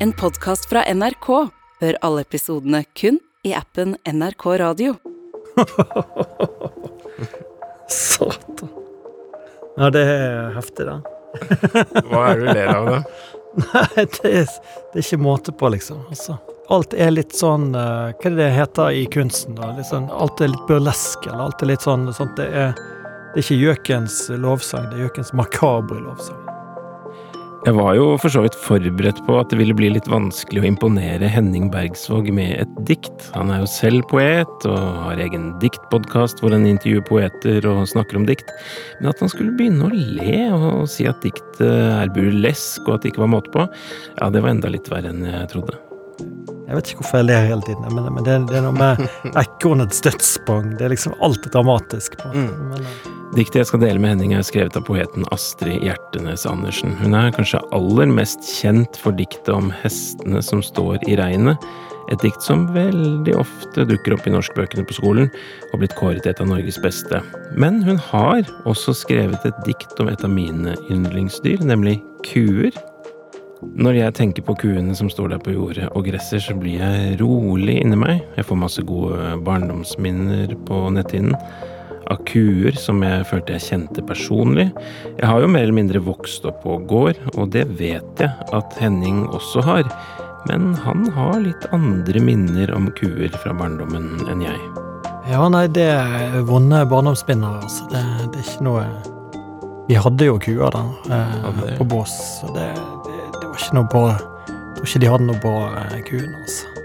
En podkast fra NRK. Hør alle episodene kun i appen NRK Radio. Satan. Ja, det er heftig, da. Hva er det du ler av, da? Nei, det er, det er ikke måte på, liksom. Altså, alt er litt sånn eh, Hva er det det heter i kunsten? da? Sånn, alt er litt burlesk, eller alt er litt sånn, sånt. det, er, det er ikke gjøkens lovsang, det er gjøkens makabre lovsang. Jeg var jo for så vidt forberedt på at det ville bli litt vanskelig å imponere Henning Bergsvåg med et dikt. Han er jo selv poet og har egen diktpodkast hvor han intervjuer poeter og snakker om dikt. Men at han skulle begynne å le og si at diktet er burlesk og at det ikke var måte på, ja, det var enda litt verre enn jeg trodde. Jeg vet ikke hvorfor jeg ler hele tiden, men, men det, det, er noe med ekornets dødssprang. Det er liksom alt er dramatisk. på en måte. Men, eh, Diktet jeg skal dele med Henning er skrevet av poeten Astrid Hjertenes Andersen. Hun er kanskje aller mest kjent for diktet om hestene som står i regnet. Et dikt som veldig ofte dukker opp i norskbøkene på skolen, og blitt kåret til et av Norges beste. Men hun har også skrevet et dikt om et av mine yndlingsdyr, nemlig kuer. Når jeg tenker på kuene som står der på jordet og gresser, så blir jeg rolig inni meg. Jeg får masse gode barndomsminner på netthinnen av kuer som jeg følte jeg kjente personlig. Jeg har jo mer eller mindre vokst opp på gård, og det vet jeg at Henning også har. Men han har litt andre minner om kuer fra barndommen enn jeg. Ja, nei, det er vonde barndomsminner, altså. Det, det er ikke noe Vi hadde jo kuer da, eh, på bås, så det, det, det var ikke noe bra Jeg tror ikke de hadde noe bra, eh, kuene, altså.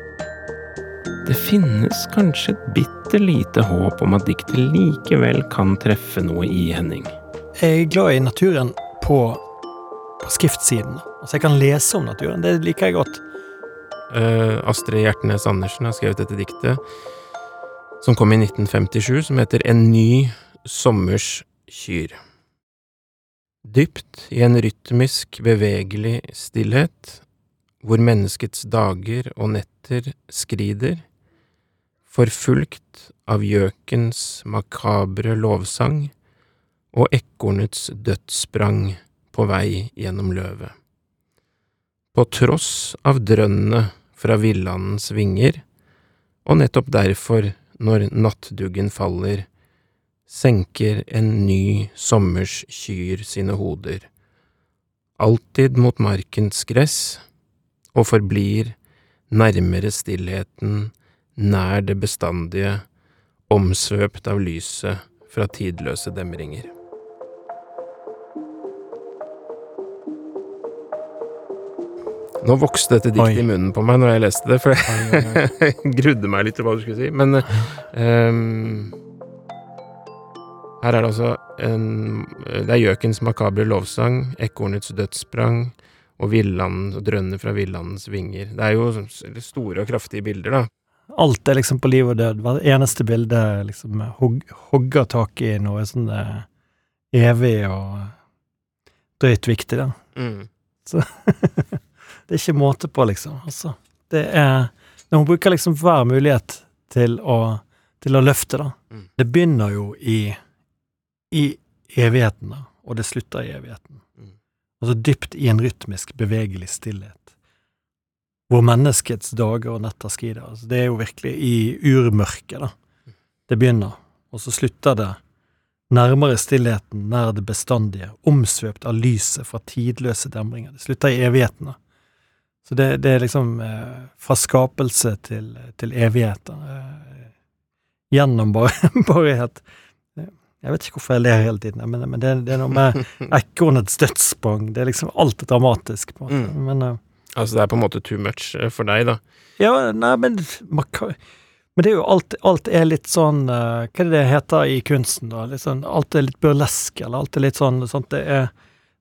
Det finnes kanskje et bitte lite håp om at diktet likevel kan treffe noe i Henning. Jeg er glad i naturen på, på skriftsiden. Altså, jeg kan lese om naturen. Det liker jeg godt. Uh, Astrid Hjertnes Andersen har skrevet dette diktet, som kom i 1957, som heter En ny sommers kyr. Dypt i en rytmisk, bevegelig stillhet, hvor menneskets dager og netter skrider, forfulgt av gjøkens makabre lovsang og ekornets dødssprang på vei gjennom løvet. På tross av drønnet fra villandens vinger, og nettopp derfor, når nattduggen faller, senker en ny sommers kyr sine hoder, alltid mot markens gress, og forblir nærmere stillheten, nær det bestandige, omsvøpt av lyset fra tidløse demringer. Nå vokste dette diktet i munnen på meg når jeg leste det, for jeg grudde meg litt til hva du skulle si. Men um, her er det altså en Det er gjøkens makabre lovsang, ekornets dødssprang og villand, drønnet fra villandens vinger. Det er jo store og kraftige bilder, da. Alt er liksom på liv og død. Hvert eneste bilde liksom hog, hogger tak i noe sånn eh, evig og drøyt viktig, da. Mm. Det er ikke måte på, liksom. Altså, det er Når hun bruker liksom hver mulighet til å, til å løfte, da. Mm. Det begynner jo i, i evigheten, da, og det slutter i evigheten. Mm. Altså dypt i en rytmisk, bevegelig stillhet. Hvor menneskets dager og netter skrider. Altså, det er jo virkelig i urmørket, da. Det begynner, og så slutter det nærmere stillheten, nær det bestandige, omsvøpt av lyset fra tidløse demringer. Det slutter i evighetene. Så det, det er liksom eh, fra skapelse til, til evigheter. Eh, gjennom bare, bare helt Jeg vet ikke hvorfor jeg ler hele tiden, men, men det, det er noe med ekornets dødssprang. Det er liksom alt er dramatisk. på en måte. Mm. Men eh, Altså, det er på en måte too much eh, for deg, da. ja, nei, men kan, Men det er jo alt, alt er litt sånn eh, Hva er det det heter i kunsten, da? Sånn, alt er litt burlesk, eller alt er litt sånn, sånt, det, er,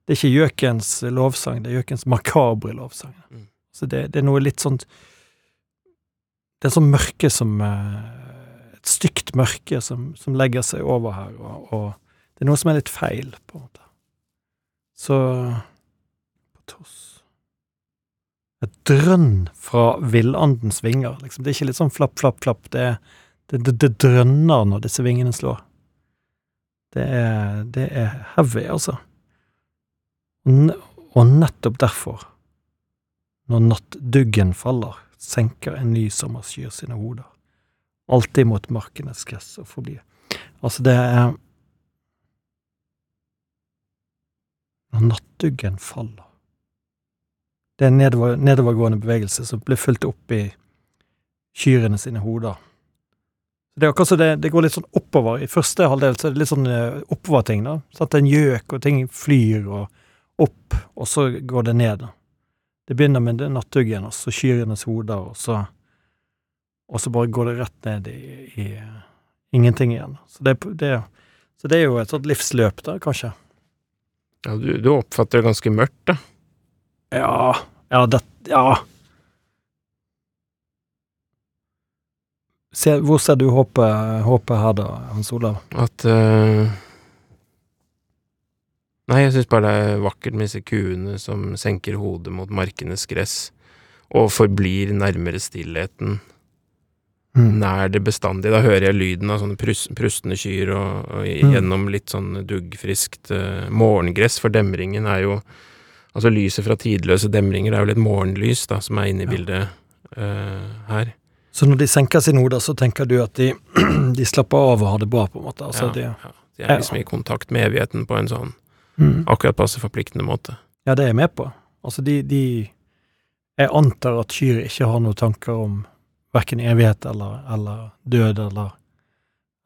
det er ikke gjøkens lovsang, det er gjøkens makabre lovsang. Mm. Så det, det er noe litt sånn Det er sånn mørke som eh, Et stygt mørke som, som legger seg over her, og, og det er noe som er litt feil, på en måte. Så På tross Et drønn fra villandens vinger, liksom. Det er ikke litt sånn flapp, flapp, flapp. Det, det, det, det drønner når disse vingene slår. Det er, det er heavy, altså. Og, nettopp derfor Når nattduggen faller, senker en ny sommerskyr sine hoder. Alltid mot markenes gress og forbi. Altså, det er Når nattduggen faller Det er en nedover, nedovergående bevegelse som blir fulgt opp i kyrne sine hoder. Det er akkurat så det, det går litt sånn oppover. I første halvdel så er det litt sånn eh, oppoverting, da. Sånn at en gjøk, og ting flyr og opp, og så går det ned. da. Det begynner med nattuggen, og så kyrenes hoder, og så Og så bare går det rett ned i, i ingenting igjen. Så det, det, så det er jo et sånt livsløp, da, kanskje. Ja, du, du oppfatter det ganske mørkt, da. Ja Ja, det Ja. Se, hvor ser du håpet, håpet her, da, Hans Olav? At uh, Nei, jeg syns bare det er vakkert med disse kuene som senker hodet mot markenes gress, og forblir nærmere stillheten, Mm. nær det bestandige. Da hører jeg lyden av sånne prus prustende kyr og, og Mm. gjennom litt sånn duggfriskt uh, morgengress, for demringen er jo Altså lyset fra tidløse demringer er jo litt morgenlys, da, som er inne i Ja. bildet uh, her. Så når de senker sine hoder, så tenker du at de, de slapper av og har det bra, på en måte? Altså, ja, de, ja. De er liksom i kontakt med evigheten på en sånn mm. akkurat passe forpliktende måte. Ja, det er jeg med på. Altså, de, de Jeg antar at kyr ikke har noen tanker om verken evighet eller, eller død eller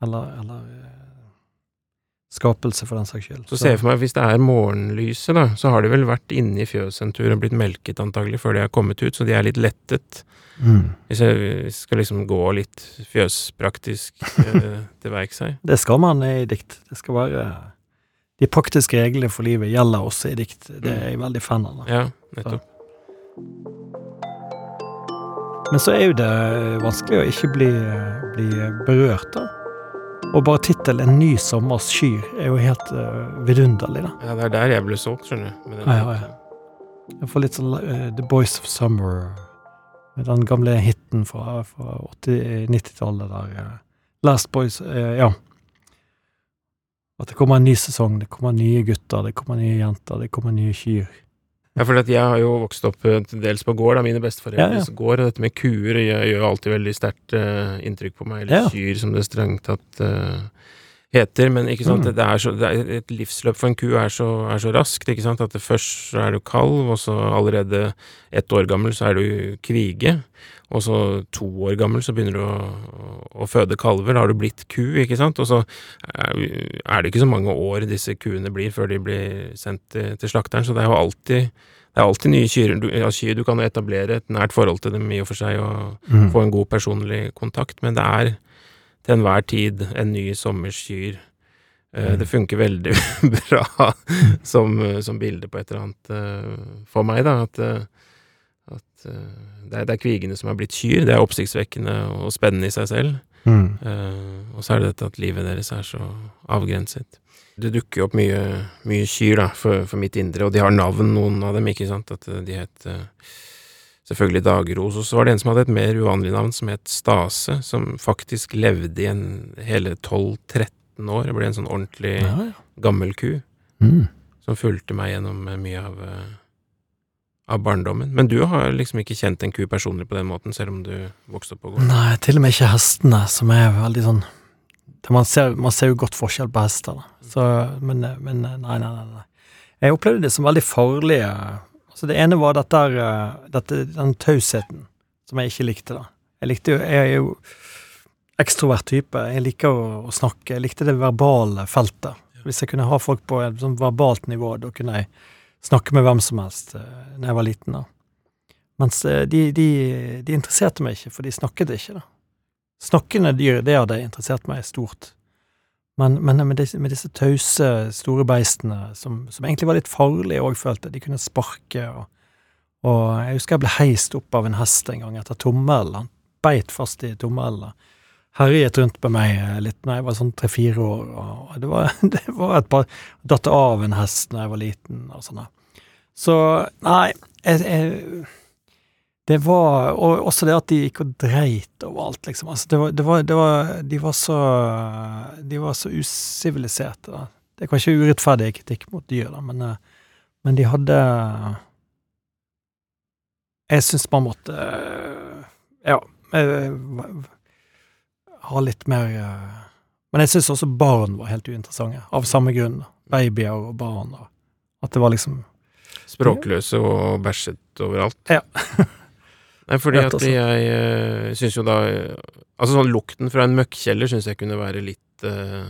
eller, eller eh, skapelse, for den saks skyld. Så ser jeg for meg, hvis det er morgenlyset, da, så har de vel vært inne i fjøset en tur og blitt melket antagelig før de har kommet ut, så de er litt lettet. mm. Hvis jeg skal liksom gå litt fjøspraktisk eh, til verks her. Det skal man i dikt. Det skal være De praktiske reglene for livet gjelder også i dikt. Det er jeg veldig fan av. da. Ja, nettopp. Men så er jo det vanskelig å ikke bli, bli berørt, da. Og bare tittelen 'En ny sommers skyr' er jo helt uh, vidunderlig, da. Ja, det er der jeg ble solgt, skjønner du. Ja, ja, ja. Jeg får litt sånn uh, The Boys of Summer, med den gamle hiten fra, fra 80 90-tallet der Uh, Last Boys eh, Ja. At det kommer en ny sesong, det kommer nye gutter, det kommer nye jenter, det kommer nye kyr. Ja, for jeg har jo vokst opp eh, til dels på gård, da, mine besteforeldres Ja, gård, og dette med kuer gjør, alltid veldig sterkt uh, inntrykk på meg, eller Ja. kyr, som det strengt tatt eh, heter, men ikke sant, Mm. det, er så, det er et livsløp for en ku er så, er så raskt, ikke sant, at det først så er du kalv, og så allerede ett år gammel så er du kvige, og så to år gammel så begynner du å, å, føde kalver, da har du blitt ku, ikke sant, og så er det ikke så mange år disse kuene blir før de blir sendt til, til slakteren, så det er jo alltid det er alltid nye kyr. Du, ja, kyr. Du kan etablere et nært forhold til dem i og for seg, og Mm. få en god personlig kontakt, men det er til enhver tid en ny sommers kyr. Eh, Mm. Det funker veldig bra som, som bilde på et eller annet eh, for meg, da. At, eh, at eh, det, er, det er kvigene som er blitt kyr. Det er oppsiktsvekkende og spennende i seg selv. Mm. Uh, og så er det dette at livet deres er så avgrenset. Det dukker jo opp mye, mye kyr da, for, for mitt indre, og de har navn, noen av dem, ikke sant, at eh, de het eh, selvfølgelig Dagros, og så var det en som hadde et mer uvanlig navn, som het Stase, som faktisk levde i en hele 12-13 år. Det ble en sånn ordentlig Ja, ja. gammel ku, Mm. som fulgte meg gjennom eh, mye av, eh, av barndommen. Men du har liksom ikke kjent en ku personlig på den måten, selv om du vokste opp på gården? Nei, til og med ikke hestene, som er veldig sånn man, ser, man ser jo godt forskjell på hester, da. Så, men, men nei, nei, nei, nei. Jeg opplevde det som veldig farlige Altså, det ene var dette, eh, dette den tausheten som jeg ikke likte, da. Jeg likte jo Jeg er jo ekstrovert type. Jeg liker å, å snakke. Jeg likte det verbale feltet. Hvis jeg kunne ha folk på et sånn verbalt nivå, da kunne jeg snakke med hvem som helst eh, når jeg var liten. da. Mens eh, de, de, de interesserte meg ikke, for de snakket ikke, da. Snakkende dyr, det hadde interessert meg stort. Men, men med, disse, med disse tause, store beistene, som, som egentlig var litt farlige òg, følte de kunne sparke og, og jeg husker jeg ble heist opp av en hest en gang etter tommelen. Han beit fast i tommelen. Herjet rundt med meg litt når jeg var sånn tre-fire år, og det var, det var et par Datt av en hest når jeg var liten, og sånn. Så nei, jeg, jeg det var Og også det at de gikk og dreit overalt, liksom. Altså, det var, det var, det var De var så De var så usiviliserte, da. Det er kanskje urettferdig kritikk mot dyr, da, men, eh, men de hadde jeg syns man måtte eh, Ja, eh, ha litt mer eh, Men jeg syns også barn var helt uinteressante, av samme grunn. Babyer og barn. Og at det var liksom Språkløse og bæsjet overalt. Ja. Nei, fordi at jeg uh, syns jo da Altså sånn lukten fra en møkkjeller syns jeg kunne være litt uh,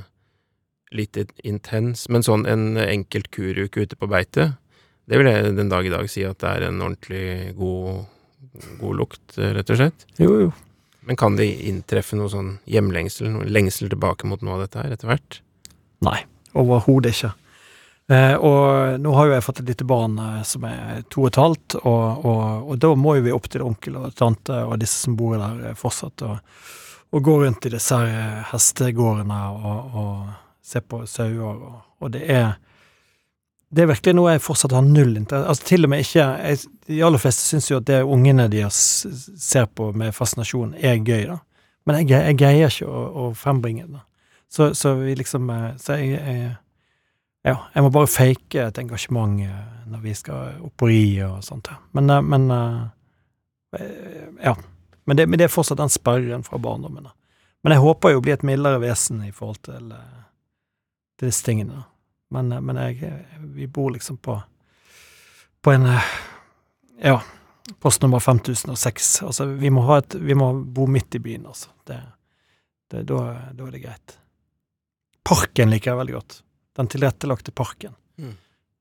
Litt intens. Men sånn en enkelt kuruke ute på beite, det vil jeg den dag i dag si at det er en ordentlig god, god lukt, eh, rett og slett. Jo, jo. Men kan det inntreffe noe sånn hjemlengsel, noe lengsel tilbake mot noe av dette her etter hvert? Nei, overhodet ikke. Eh, og nå har jo jeg fått et lite barn eh, som er to og et halvt, og, og, og da må jo vi opp til onkel og tante og disse som bor der, eh, fortsatt, og, og gå rundt i disse her eh, hestegårdene og, se på sauer, og det er det er virkelig noe jeg fortsatt har null interesse Altså til og med ikke jeg, De aller fleste syns jo at det ungene deres ser på med fascinasjon, er gøy, da. Men jeg, jeg greier ikke å, å frembringe det. Så, så vi liksom eh, Så jeg, jeg ja, jeg må bare fake et engasjement eh, når vi skal opp på ri og sånt. Men, eh, men eh, Ja. Men det, men det er fortsatt den sperren fra barndommen. Men jeg håper jo å bli et mildere vesen i forhold til, til disse tingene. Men, men jeg, vi bor liksom på på en Ja, postnummer 5006. Altså, vi må ha et Vi må bo midt i byen, altså. Det, det, da, da er det greit. Parken liker jeg veldig godt. Den tilrettelagte parken. Mm.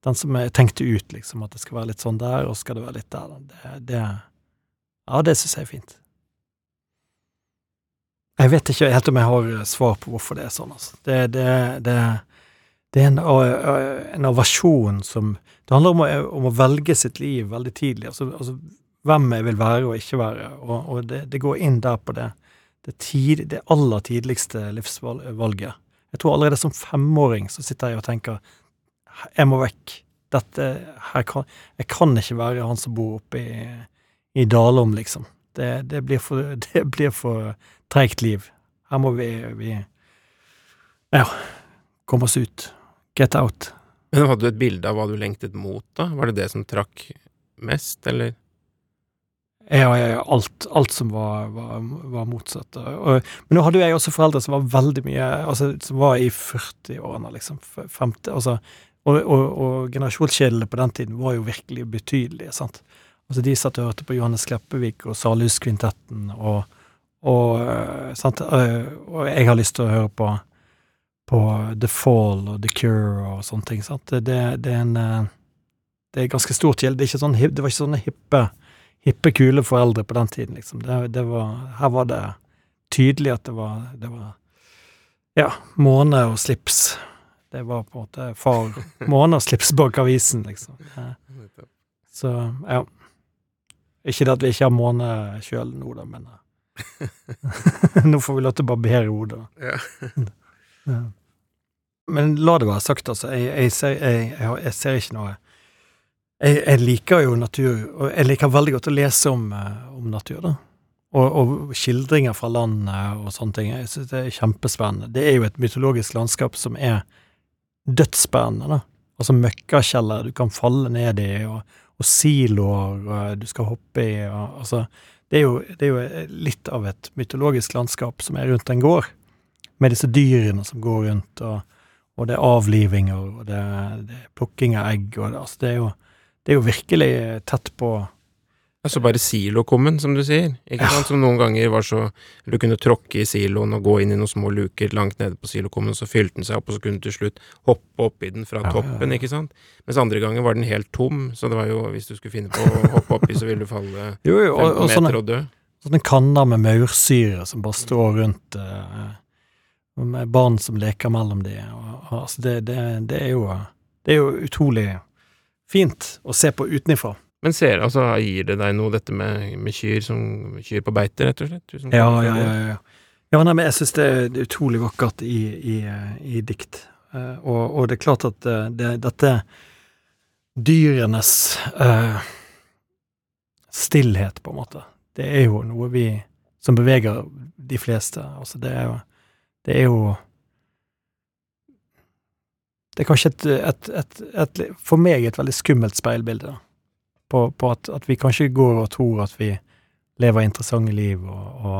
Den som jeg tenkte ut, liksom, at det skal være litt sånn der, og skal det være litt der. Det, det Ja, det syns jeg er fint. Jeg vet ikke helt om jeg har svar på hvorfor det er sånn, altså. Det, det, det, det er en, en avasjon som Det handler om å, om å velge sitt liv veldig tidlig. Altså, altså hvem jeg vil være og ikke være, og, og det, det går inn der på det. Det, tid, det aller tidligste livsvalget. Jeg tror allerede som femåring så sitter jeg og tenker jeg må vekk. Dette kan Jeg kan ikke være han som bor oppe i, i Dalom, liksom. Det, det blir for Det for treigt liv. Her må vi, vi Ja, komme oss ut. Get out. Men hadde du et bilde av hva du lengtet mot, da? Var det det som trakk mest, eller? Ja, ja, ja, alt, alt som var, var, var motsatt. Og, men nå hadde jo jeg også foreldre som var veldig mye Altså, som var i 40-årene, liksom. f- 50, altså, og, og, og generasjonsskillene på den tiden var jo virkelig betydelige, sant. Altså, de satt og hørte på Johannes Kleppevik og Salhuskvintetten og, og øh, sant, øh, og jeg har lyst til å høre på på The Fall og The Cure og sånne ting, sant. Det, det, er en øh, Det er ganske stort gjeld. Det, sånn, det var ikke sånne hippe hippe, kule foreldre på den tiden, liksom. Det, det var, her var det tydelig at det var, det var Ja, måne og slips. Det var på en måte far Måne og slips bak avisen, liksom. Så, ja. Ikke det at vi ikke har måne sjøl nå, da, men eh, Nå får vi lov til å barbere hodet. Ja. Men la det være sagt, altså. Jeg, jeg, ser, jeg, jeg ser ikke noe jeg, jeg liker jo natur, og jeg liker veldig godt å lese om, eh, om natur, da. Og, og skildringer fra landet og sånne ting. Jeg synes det er kjempespennende. Det er jo et mytologisk landskap som er dødsspennende, da. Altså møkkakjeller du kan falle ned i, og, og siloer og du skal hoppe i, og altså det er, jo, det er jo litt av et mytologisk landskap som er rundt en gård, med disse dyrene som går rundt, og, og det er avlivinger, og det, det er plukking av egg, og det, altså det er jo det er jo virkelig tett på Altså bare silokummen, som du sier, ikke Ja. sant, som noen ganger var så Du kunne tråkke i siloen og gå inn i noen små luker langt nede på silokummen, så fylte den seg opp, og så kunne du til slutt hoppe oppi den fra Ja, toppen, ja. ikke sant? Mens andre ganger var den helt tom, så det var jo, hvis du skulle finne på å hoppe oppi, så ville du falle Jo, jo, og, 15 og sånne, meter og dø. sånne kanner med maursyre som bare står rundt uh, med barn som leker mellom de, og, altså det, det, det er jo Det er jo utrolig fint å se på utenifra. Men ser, altså, gir det deg noe, dette med, med kyr som kyr på beite, rett og slett? Ja, ja, ja. ja. ja nei, men jeg syns det, er- utrolig vakkert i, i, i dikt. Eh, og, og det er klart at eh, det, dette dyrenes uh, stillhet, på en måte, det er jo noe vi som beveger de fleste. Altså, det er jo Det er jo Det er kanskje et, et, et, et For meg et veldig skummelt speilbilde, da. På, på at, at, vi kanskje går og tror at vi lever interessante liv og, og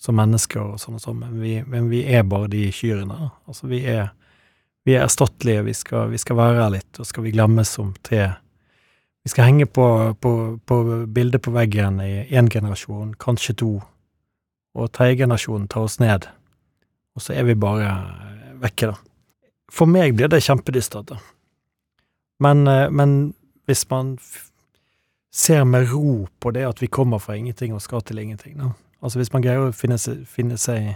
som mennesker og sånn og sånn, men, men, vi er bare de kyrne. Altså, vi er, vi er erstattelige, vi skal, vi skal være her litt, og skal vi glemmes som tre Vi skal henge på, på, på bildet på veggen i én generasjon, kanskje to, og tredje generasjon tar oss ned, og så er vi bare vekke, da. For meg blir det kjempedystert, da. Men, eh, men hvis man ser med ro på det at vi kommer fra ingenting og skal til ingenting, da. Altså hvis man greier å finne seg, finne seg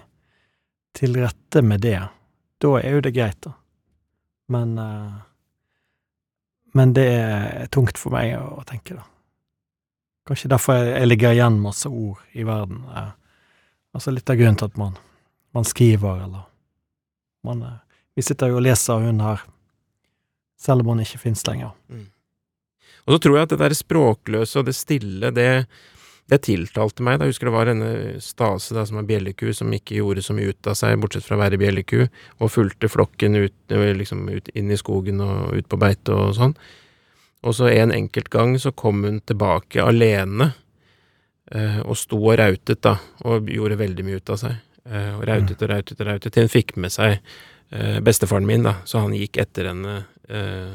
til rette med det, da er jo det greit, da. Men uh, Men det er tungt for meg å, tenke, da. Kanskje derfor jeg, jeg ligger igjen masse ord i verden. Uh, altså litt av grunnen til at man, man skriver, eller man uh, Vi sitter jo og leser hun her selv om hun ikke finnes lenger. Mm. Og så tror jeg at det der språkløse og det stille, det, det tiltalte meg. Da. Jeg husker det var denne Stase da, som er bjelleku, som ikke gjorde så mye ut av seg, bortsett fra å være bjelleku, og fulgte flokken ut, liksom, ut inn i skogen og ut på beite og sånn. Og så en enkelt gang så kom hun tilbake alene, eh, og sto og rautet, da, og gjorde veldig mye ut av seg. Eh, og rautet og rautet og rautet, til hun fikk med seg eh, bestefaren min, da, så han gikk etter henne eh,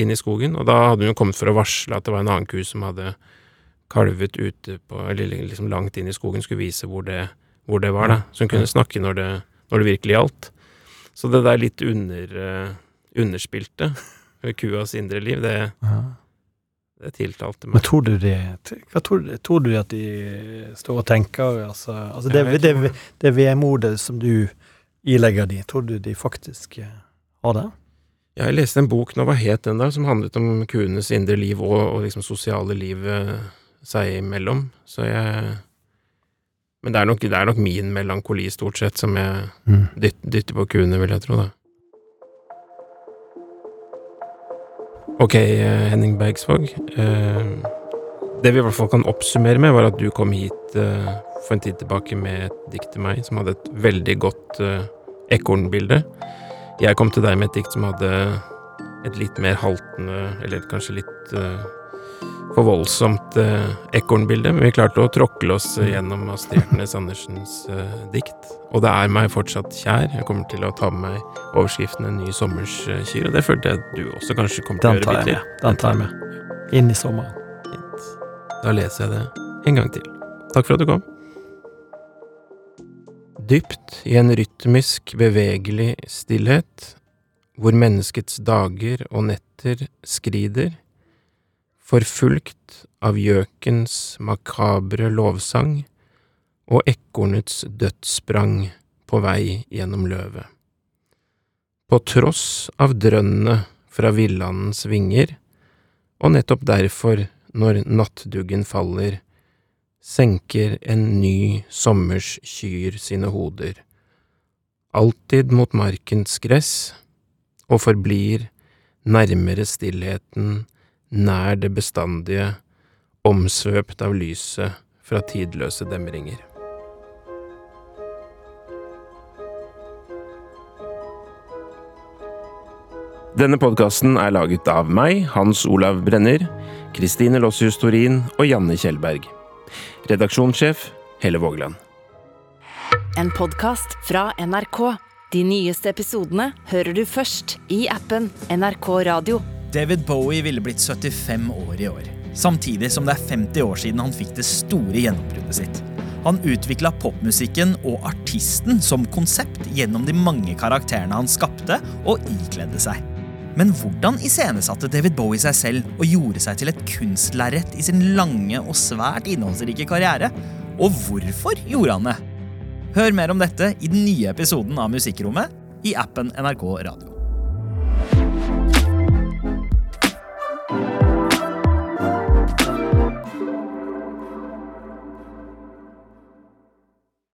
inn i skogen, og da hadde hun jo kommet for å varsle at det var en annen ku som hadde kalvet ute på, eller liksom langt inn i skogen, skulle vise hvor det, hvor det var, da. Så hun kunne snakke når det, når det virkelig gjaldt. Så det der litt under, uh, underspilte ved kuas indre liv, det, det tiltalte meg. Men tror du det Hva tror tror du at de står og tenker? Altså, altså det, det, det, det vemodet som du ilegger de, tror du de faktisk eh, har det? Jeg leste en bok nå, hva het den da, som handlet om kuenes indre liv og, og liksom sosiale liv eh, seg imellom, så jeg Men det er nok, det er nok min melankoli, stort sett, som jeg mm. dytter, dytter på kuene, vil jeg tro, da. Ok, eh, Henning Bergsvåg. Eh, det vi i hvert fall kan oppsummere med, var at du kom hit for en tid tilbake med et dikt til meg som hadde et veldig godt ekornbilde. Jeg kom til deg med et dikt som hadde et litt mer haltende, eller kanskje litt uh, for voldsomt uh, ekornbilde, men vi klarte å tråkle oss gjennom Astrid Hjertnes Andersens uh, dikt. Og det er meg fortsatt kjær. Jeg kommer til å ta med meg overskriften 'En ny sommers kyr', og det følte jeg at du også kanskje kommer til å gjøre bitte litt. Den tar jeg med. Inn i sommeren. Da leser jeg det en gang til. Takk for at du kom. Dypt i en rytmisk, bevegelig stillhet, hvor menneskets dager og netter skrider, forfulgt av gjøkens makabre lovsang og ekornets dødssprang på vei gjennom løvet. På tross av drønnet fra villandens vinger, og nettopp derfor, når nattduggen faller, senker en ny sommers kyr sine hoder, alltid mot markens gress, og forblir nærmere stillheten, nær det bestandige, omsvøpt av lyset fra tidløse demringer. Denne podkasten er laget av meg, Hans Olav Brenner, Kristine Lossius Torin og Janne Kjellberg. Redaksjonssjef Helle Vågland. En podkast fra NRK. De nyeste episodene hører du først i appen NRK Radio. David Bowie ville blitt 75 år i år. Samtidig som det er 50 år siden han fikk det store gjennombruddet sitt. Han utvikla popmusikken og artisten som konsept gjennom de mange karakterene han skapte og ikledde seg. Men hvordan iscenesatte David Bowie seg selv og gjorde seg til et kunstlerret i sin lange og svært innholdsrike karriere? Og hvorfor gjorde han det? Hør mer om dette i den nye episoden av Musikkrommet i appen NRK Radio.